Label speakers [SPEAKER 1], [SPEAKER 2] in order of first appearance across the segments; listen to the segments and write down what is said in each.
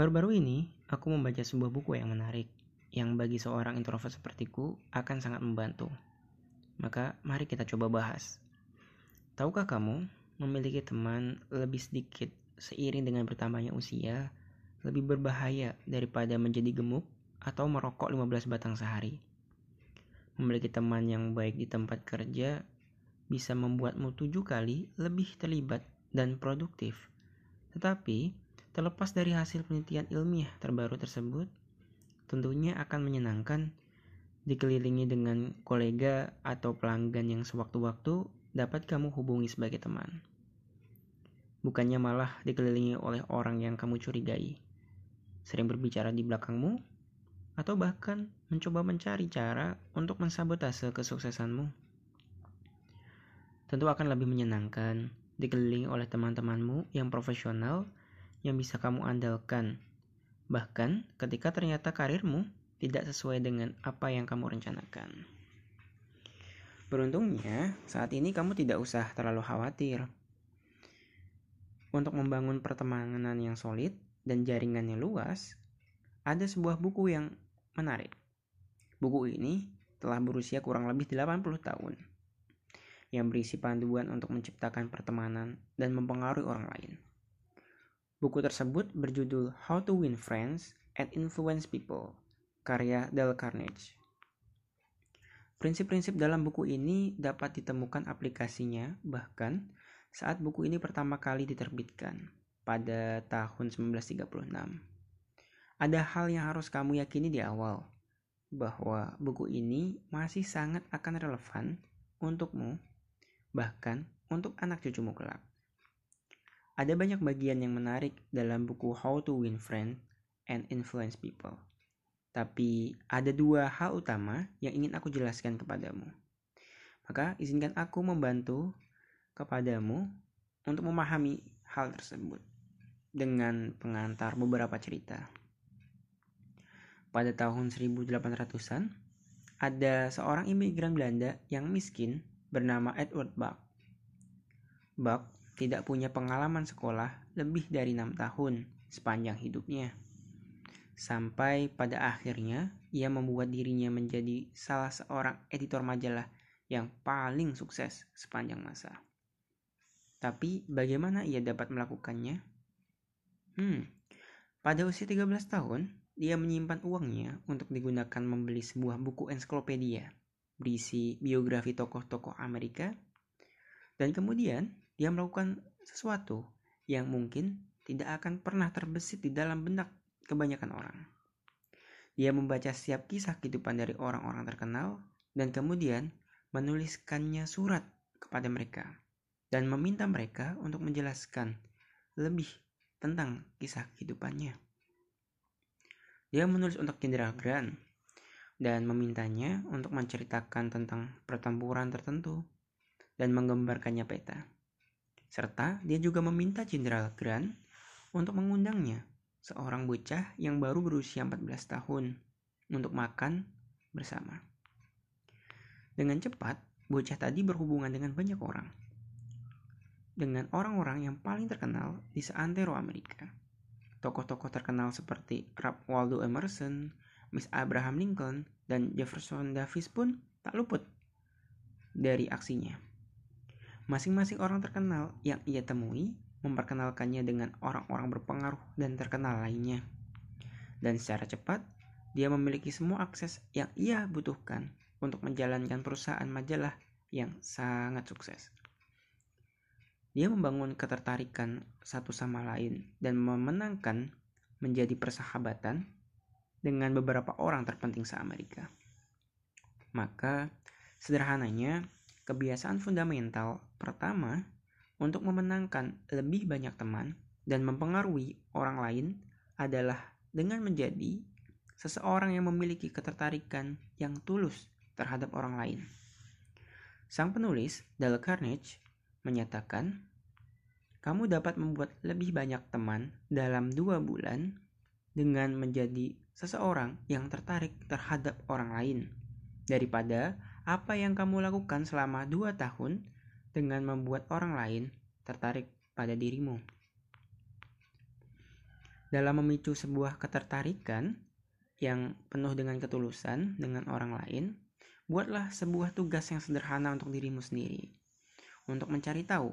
[SPEAKER 1] Baru-baru ini, aku membaca sebuah buku yang menarik, yang bagi seorang introvert sepertiku akan sangat membantu. Maka, mari kita coba bahas. Tahukah kamu, memiliki teman lebih sedikit seiring dengan bertambahnya usia, lebih berbahaya daripada menjadi gemuk atau merokok 15 batang sehari. Memiliki teman yang baik di tempat kerja bisa membuatmu tujuh kali lebih terlibat dan produktif. Tetapi, Terlepas dari hasil penelitian ilmiah terbaru tersebut, tentunya akan menyenangkan dikelilingi dengan kolega atau pelanggan yang sewaktu-waktu dapat kamu hubungi sebagai teman. Bukannya malah dikelilingi oleh orang yang kamu curigai, sering berbicara di belakangmu, atau bahkan mencoba mencari cara untuk mensabotase kesuksesanmu. Tentu akan lebih menyenangkan dikelilingi oleh teman-temanmu yang profesional yang bisa kamu andalkan. Bahkan ketika ternyata karirmu tidak sesuai dengan apa yang kamu rencanakan. Beruntungnya, saat ini kamu tidak usah terlalu khawatir. Untuk membangun pertemanan yang solid dan jaringan yang luas, ada sebuah buku yang menarik. Buku ini telah berusia kurang lebih 80 tahun yang berisi panduan untuk menciptakan pertemanan dan mempengaruhi orang lain. Buku tersebut berjudul How to Win Friends and Influence People, karya Dale Carnegie. Prinsip-prinsip dalam buku ini dapat ditemukan aplikasinya bahkan saat buku ini pertama kali diterbitkan pada tahun 1936. Ada hal yang harus kamu yakini di awal, bahwa buku ini masih sangat akan relevan untukmu, bahkan untuk anak cucumu kelak. Ada banyak bagian yang menarik dalam buku How to Win Friends and Influence People. Tapi ada dua hal utama yang ingin aku jelaskan kepadamu. Maka izinkan aku membantu kepadamu untuk memahami hal tersebut dengan pengantar beberapa cerita. Pada tahun 1800-an, ada seorang imigran Belanda yang miskin bernama Edward Buck. Buck tidak punya pengalaman sekolah lebih dari enam tahun sepanjang hidupnya. Sampai pada akhirnya ia membuat dirinya menjadi salah seorang editor majalah yang paling sukses sepanjang masa. Tapi bagaimana ia dapat melakukannya? Hmm, pada usia 13 tahun, dia menyimpan uangnya untuk digunakan membeli sebuah buku ensiklopedia berisi biografi tokoh-tokoh Amerika. Dan kemudian dia melakukan sesuatu yang mungkin tidak akan pernah terbesit di dalam benak kebanyakan orang. Dia membaca setiap kisah kehidupan dari orang-orang terkenal dan kemudian menuliskannya surat kepada mereka dan meminta mereka untuk menjelaskan lebih tentang kisah kehidupannya. Dia menulis untuk Jenderal Grant dan memintanya untuk menceritakan tentang pertempuran tertentu dan menggambarkannya peta serta dia juga meminta Jenderal Grant untuk mengundangnya, seorang bocah yang baru berusia 14 tahun, untuk makan bersama. Dengan cepat, bocah tadi berhubungan dengan banyak orang. Dengan orang-orang yang paling terkenal di seantero Amerika. Tokoh-tokoh terkenal seperti Ralph Waldo Emerson, Miss Abraham Lincoln, dan Jefferson Davis pun tak luput dari aksinya. Masing-masing orang terkenal yang ia temui memperkenalkannya dengan orang-orang berpengaruh dan terkenal lainnya. Dan secara cepat, dia memiliki semua akses yang ia butuhkan untuk menjalankan perusahaan majalah yang sangat sukses. Dia membangun ketertarikan satu sama lain dan memenangkan menjadi persahabatan dengan beberapa orang terpenting se-Amerika. Maka, sederhananya, Kebiasaan fundamental pertama untuk memenangkan lebih banyak teman dan mempengaruhi orang lain adalah dengan menjadi seseorang yang memiliki ketertarikan yang tulus terhadap orang lain. Sang penulis, Dale Carnegie, menyatakan, kamu dapat membuat lebih banyak teman dalam dua bulan dengan menjadi seseorang yang tertarik terhadap orang lain daripada apa yang kamu lakukan selama dua tahun dengan membuat orang lain tertarik pada dirimu. dalam memicu sebuah ketertarikan yang penuh dengan ketulusan dengan orang lain, buatlah sebuah tugas yang sederhana untuk dirimu sendiri. Untuk mencari tahu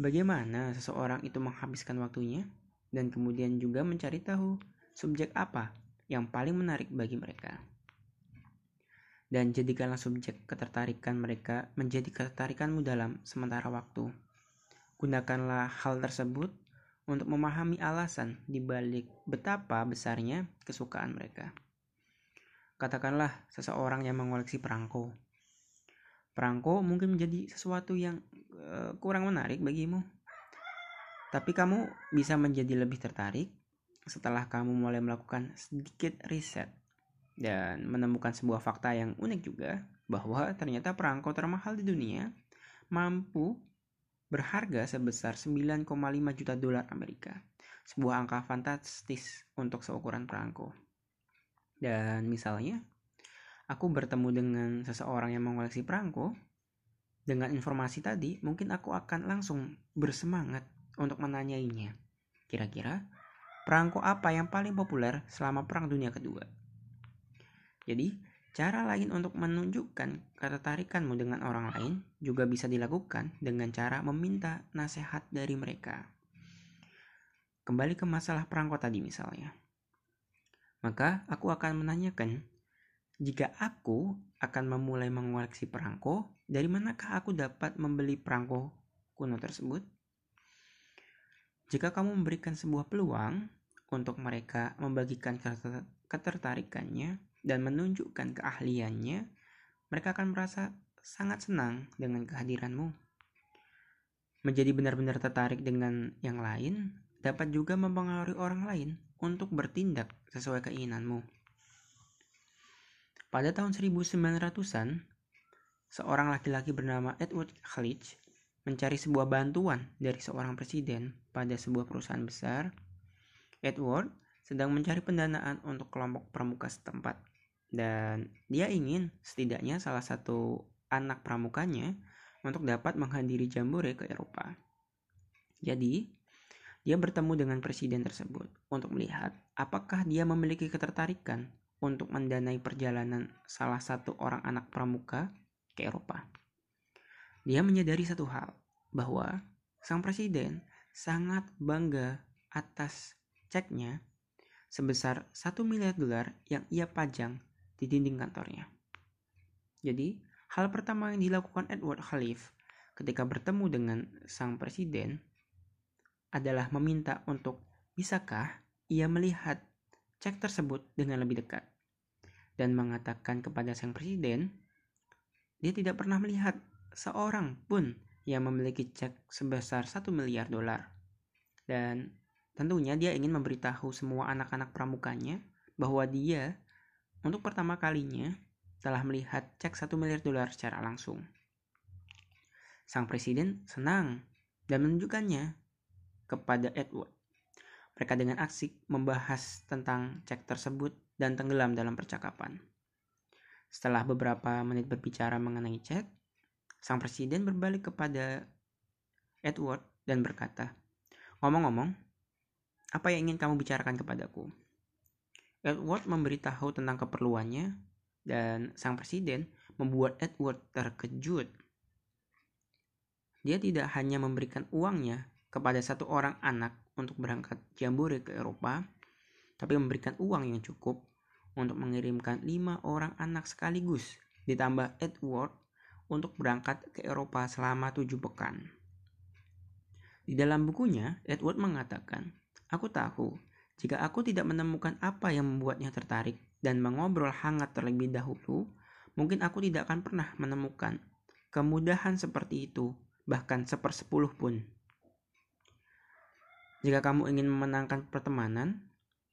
[SPEAKER 1] bagaimana seseorang itu menghabiskan waktunya dan kemudian juga mencari tahu subjek apa yang paling menarik bagi mereka. Dan jadikanlah subjek ketertarikan mereka menjadi ketertarikanmu dalam sementara waktu. Gunakanlah hal tersebut untuk memahami alasan di balik betapa besarnya kesukaan mereka. Katakanlah seseorang yang mengoleksi perangko. Perangko mungkin menjadi sesuatu yang uh, kurang menarik bagimu. Tapi kamu bisa menjadi lebih tertarik setelah kamu mulai melakukan sedikit riset dan menemukan sebuah fakta yang unik juga bahwa ternyata perangko termahal di dunia mampu berharga sebesar 9,5 juta dolar Amerika. Sebuah angka fantastis untuk seukuran perangko. Dan misalnya, aku bertemu dengan seseorang yang mengoleksi perangko, dengan informasi tadi, mungkin aku akan langsung bersemangat untuk menanyainya. Kira-kira perangko apa yang paling populer selama Perang Dunia Kedua? Jadi, cara lain untuk menunjukkan ketertarikanmu dengan orang lain juga bisa dilakukan dengan cara meminta nasihat dari mereka. Kembali ke masalah perangko tadi misalnya. Maka aku akan menanyakan, jika aku akan memulai mengoleksi perangko, dari manakah aku dapat membeli perangko kuno tersebut? Jika kamu memberikan sebuah peluang untuk mereka membagikan ketertarikannya dan menunjukkan keahliannya, mereka akan merasa sangat senang dengan kehadiranmu. Menjadi benar-benar tertarik dengan yang lain dapat juga mempengaruhi orang lain untuk bertindak sesuai keinginanmu. Pada tahun 1900-an, seorang laki-laki bernama Edward Halitch mencari sebuah bantuan dari seorang presiden pada sebuah perusahaan besar, Edward sedang mencari pendanaan untuk kelompok pramuka setempat. Dan dia ingin setidaknya salah satu anak pramukanya untuk dapat menghadiri jambore ke Eropa. Jadi, dia bertemu dengan presiden tersebut untuk melihat apakah dia memiliki ketertarikan untuk mendanai perjalanan salah satu orang anak pramuka ke Eropa. Dia menyadari satu hal, bahwa sang presiden sangat bangga atas ceknya sebesar 1 miliar dolar yang ia pajang di dinding kantornya. Jadi, hal pertama yang dilakukan Edward Khalif ketika bertemu dengan sang presiden adalah meminta untuk bisakah ia melihat cek tersebut dengan lebih dekat dan mengatakan kepada sang presiden dia tidak pernah melihat seorang pun yang memiliki cek sebesar 1 miliar dolar. Dan tentunya dia ingin memberitahu semua anak-anak pramukanya bahwa dia untuk pertama kalinya telah melihat cek 1 miliar dolar secara langsung. Sang presiden senang dan menunjukkannya kepada Edward. Mereka dengan asik membahas tentang cek tersebut dan tenggelam dalam percakapan. Setelah beberapa menit berbicara mengenai cek, sang presiden berbalik kepada Edward dan berkata, Ngomong-ngomong, apa yang ingin kamu bicarakan kepadaku? Edward memberitahu tentang keperluannya dan sang presiden membuat Edward terkejut. Dia tidak hanya memberikan uangnya kepada satu orang anak untuk berangkat jambore ke Eropa, tapi memberikan uang yang cukup untuk mengirimkan lima orang anak sekaligus, ditambah Edward untuk berangkat ke Eropa selama tujuh pekan. Di dalam bukunya, Edward mengatakan, Aku tahu, jika aku tidak menemukan apa yang membuatnya tertarik dan mengobrol hangat terlebih dahulu, mungkin aku tidak akan pernah menemukan kemudahan seperti itu, bahkan sepersepuluh pun. Jika kamu ingin memenangkan pertemanan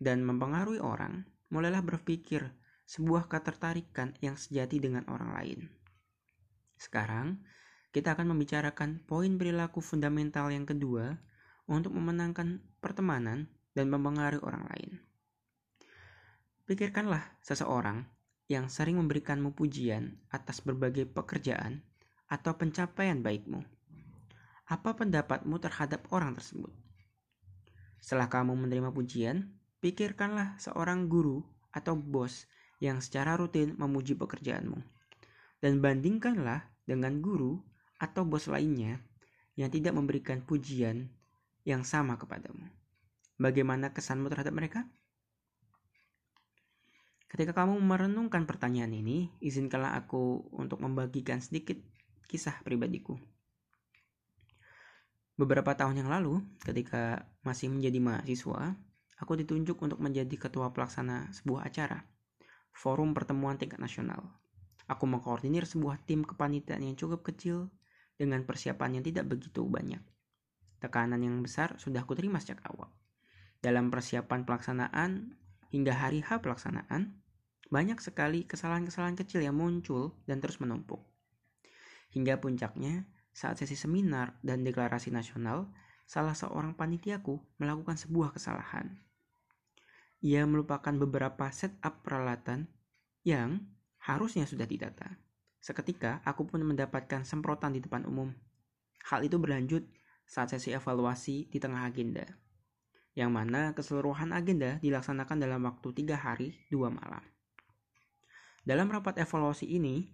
[SPEAKER 1] dan mempengaruhi orang, mulailah berpikir sebuah ketertarikan yang sejati dengan orang lain. Sekarang, kita akan membicarakan poin perilaku fundamental yang kedua untuk memenangkan pertemanan dan mempengaruhi orang lain. Pikirkanlah seseorang yang sering memberikanmu pujian atas berbagai pekerjaan atau pencapaian baikmu. Apa pendapatmu terhadap orang tersebut? Setelah kamu menerima pujian, pikirkanlah seorang guru atau bos yang secara rutin memuji pekerjaanmu. Dan bandingkanlah dengan guru atau bos lainnya yang tidak memberikan pujian yang sama kepadamu. Bagaimana kesanmu terhadap mereka? Ketika kamu merenungkan pertanyaan ini, izinkanlah aku untuk membagikan sedikit kisah pribadiku. Beberapa tahun yang lalu, ketika masih menjadi mahasiswa, aku ditunjuk untuk menjadi ketua pelaksana sebuah acara, forum pertemuan tingkat nasional. Aku mengkoordinir sebuah tim kepanitiaan yang cukup kecil dengan persiapan yang tidak begitu banyak. Tekanan yang besar sudah aku terima sejak awal. Dalam persiapan pelaksanaan hingga hari H pelaksanaan, banyak sekali kesalahan-kesalahan kecil yang muncul dan terus menumpuk. Hingga puncaknya, saat sesi seminar dan deklarasi nasional, salah seorang panitiaku melakukan sebuah kesalahan. Ia melupakan beberapa setup peralatan yang harusnya sudah didata. Seketika, aku pun mendapatkan semprotan di depan umum. Hal itu berlanjut saat sesi evaluasi di tengah agenda, yang mana keseluruhan agenda dilaksanakan dalam waktu tiga hari dua malam. Dalam rapat evaluasi ini,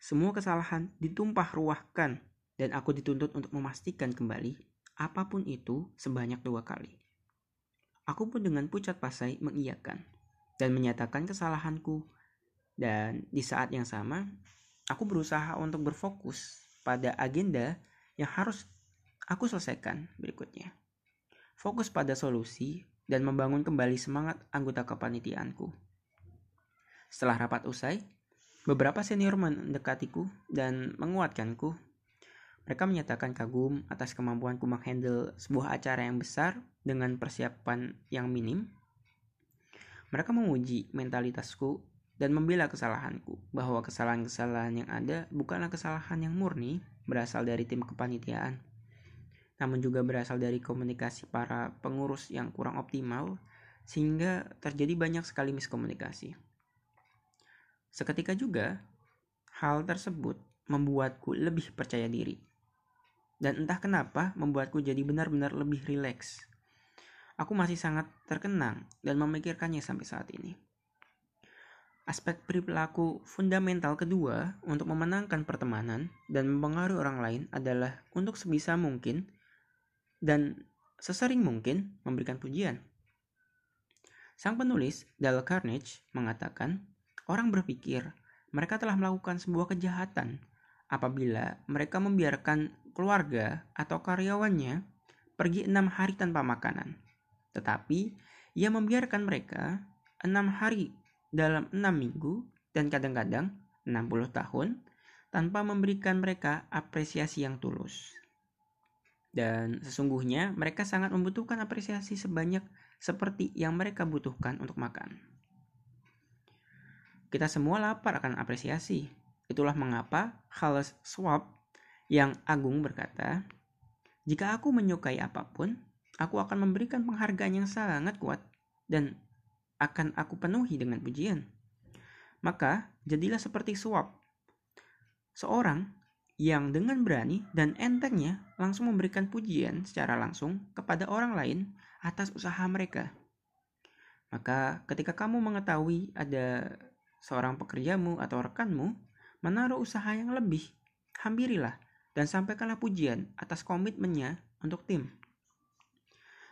[SPEAKER 1] semua kesalahan ditumpah ruahkan dan aku dituntut untuk memastikan kembali apa pun itu sebanyak dua kali. Aku pun dengan pucat pasai mengiyakan dan menyatakan kesalahanku dan di saat yang sama aku berusaha untuk berfokus pada agenda yang harus aku selesaikan berikutnya. Fokus pada solusi dan membangun kembali semangat anggota kepanitiaanku. Setelah rapat usai, beberapa senior mendekatiku dan menguatkanku. Mereka menyatakan kagum atas kemampuanku menghandle sebuah acara yang besar dengan persiapan yang minim. Mereka memuji mentalitasku dan membela kesalahanku, bahwa kesalahan-kesalahan yang ada bukanlah kesalahan yang murni berasal dari tim kepanitiaan, namun juga berasal dari komunikasi para pengurus yang kurang optimal, sehingga terjadi banyak sekali miskomunikasi. Seketika juga, hal tersebut membuatku lebih percaya diri. Dan entah kenapa membuatku jadi benar-benar lebih rileks. Aku masih sangat terkenang dan memikirkannya sampai saat ini. Aspek perilaku fundamental kedua untuk memenangkan pertemanan dan mempengaruhi orang lain adalah untuk sebisa mungkin dan sesering mungkin memberikan pujian. Sang penulis, Dale Carnage, mengatakan, Orang berpikir mereka telah melakukan sebuah kejahatan apabila mereka membiarkan keluarga atau karyawannya pergi enam hari tanpa makanan. Tetapi ia membiarkan mereka enam hari dalam enam minggu dan kadang-kadang 60 tahun tanpa memberikan mereka apresiasi yang tulus. Dan sesungguhnya mereka sangat membutuhkan apresiasi sebanyak seperti yang mereka butuhkan untuk makan. Kita semua lapar akan apresiasi. Itulah mengapa Charles Schwab yang agung berkata, "Jika aku menyukai apa pun, aku akan memberikan penghargaan yang sangat kuat dan akan aku penuhi dengan pujian." Maka, jadilah seperti Schwab. Seorang yang dengan berani dan entengnya langsung memberikan pujian secara langsung kepada orang lain atas usaha mereka. Maka ketika kamu mengetahui ada seorang pekerjamu atau rekanmu menaruh usaha yang lebih, hampirilah dan sampaikanlah pujian atas komitmennya untuk tim.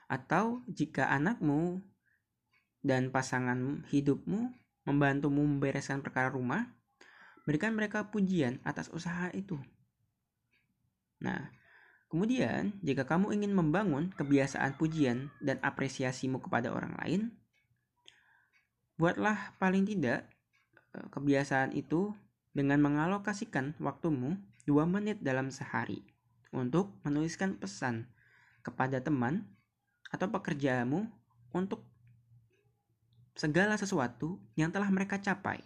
[SPEAKER 1] Atau jika anakmu dan pasangan hidupmu membantumu membereskan perkara rumah, berikan mereka pujian atas usaha itu. Nah, kemudian jika kamu ingin membangun kebiasaan pujian dan apresiasimu kepada orang lain, buatlah paling tidak Eh, kebiasaan itu dengan mengalokasikan waktumu 2 menit dalam sehari untuk menuliskan pesan kepada teman atau pekerjaanmu untuk segala sesuatu yang telah mereka capai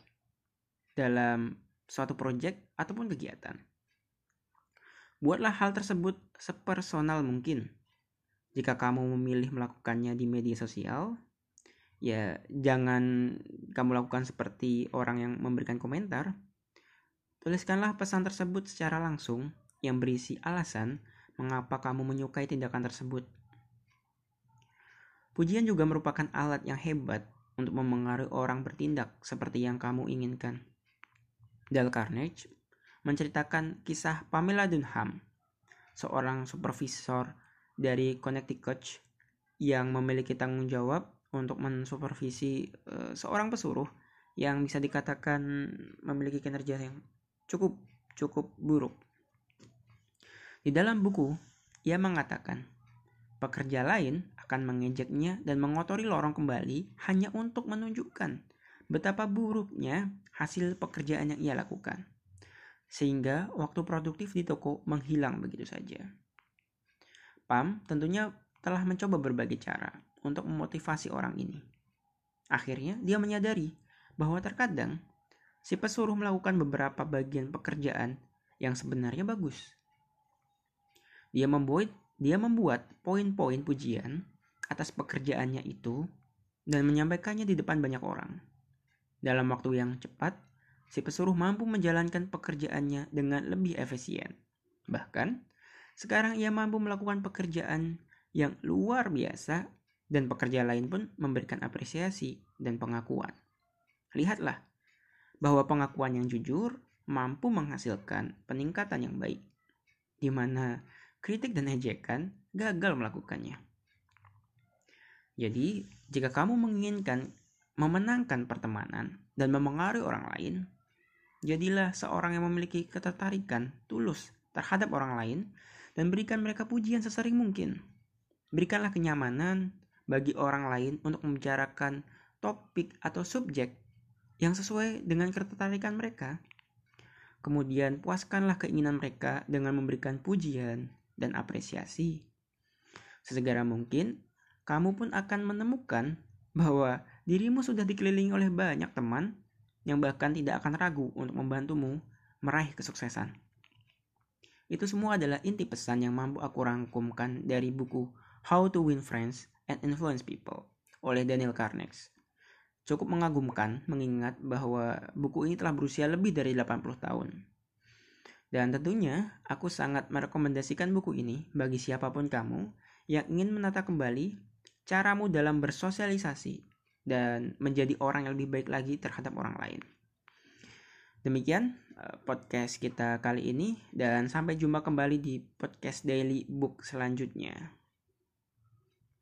[SPEAKER 1] dalam suatu proyek ataupun kegiatan. Buatlah hal tersebut sepersonal mungkin. Jika kamu memilih melakukannya di media sosial, ya jangan kamu lakukan seperti orang yang memberikan komentar. Tuliskanlah pesan tersebut secara langsung yang berisi alasan mengapa kamu menyukai tindakan tersebut. Pujian juga merupakan alat yang hebat untuk memengaruhi orang bertindak seperti yang kamu inginkan. Dale Carnegie menceritakan kisah Pamela Dunham, seorang supervisor dari Connecticut yang memiliki tanggung jawab untuk mensupervisi uh, seorang pesuruh yang bisa dikatakan memiliki kinerja yang cukup cukup buruk. Di dalam buku, ia mengatakan, pekerja lain akan mengejeknya dan mengotori lorong kembali hanya untuk menunjukkan betapa buruknya hasil pekerjaan yang ia lakukan. Sehingga waktu produktif di toko menghilang begitu saja. Pam tentunya telah mencoba berbagai cara untuk memotivasi orang ini. Akhirnya, dia menyadari bahwa terkadang si pesuruh melakukan beberapa bagian pekerjaan yang sebenarnya bagus. Dia membuat dia membuat poin-poin pujian atas pekerjaannya itu dan menyampaikannya di depan banyak orang. Dalam waktu yang cepat, si pesuruh mampu menjalankan pekerjaannya dengan lebih efisien. Bahkan, sekarang ia mampu melakukan pekerjaan yang luar biasa dan pekerja lain pun memberikan apresiasi dan pengakuan. Lihatlah bahwa pengakuan yang jujur mampu menghasilkan peningkatan yang baik, di mana kritik dan ejekan gagal melakukannya. Jadi, jika kamu menginginkan memenangkan pertemanan dan memengaruhi orang lain, jadilah seorang yang memiliki ketertarikan tulus terhadap orang lain dan berikan mereka pujian sesering mungkin. Berikanlah kenyamanan bagi orang lain untuk membicarakan topik atau subjek yang sesuai dengan ketertarikan mereka. Kemudian puaskanlah keinginan mereka dengan memberikan pujian dan apresiasi. Sesegera mungkin, kamu pun akan menemukan bahwa dirimu sudah dikelilingi oleh banyak teman yang bahkan tidak akan ragu untuk membantumu meraih kesuksesan. Itu semua adalah inti pesan yang mampu aku rangkumkan dari buku How to Win Friends and Influence People oleh Daniel Carnegie. Cukup mengagumkan mengingat bahwa buku ini telah berusia lebih dari 80 tahun. Dan tentunya aku sangat merekomendasikan buku ini bagi siapa pun kamu yang ingin menata kembali caramu dalam bersosialisasi dan menjadi orang yang lebih baik lagi terhadap orang lain. Demikian eh, podcast kita kali ini dan sampai jumpa kembali di podcast Daily Book selanjutnya.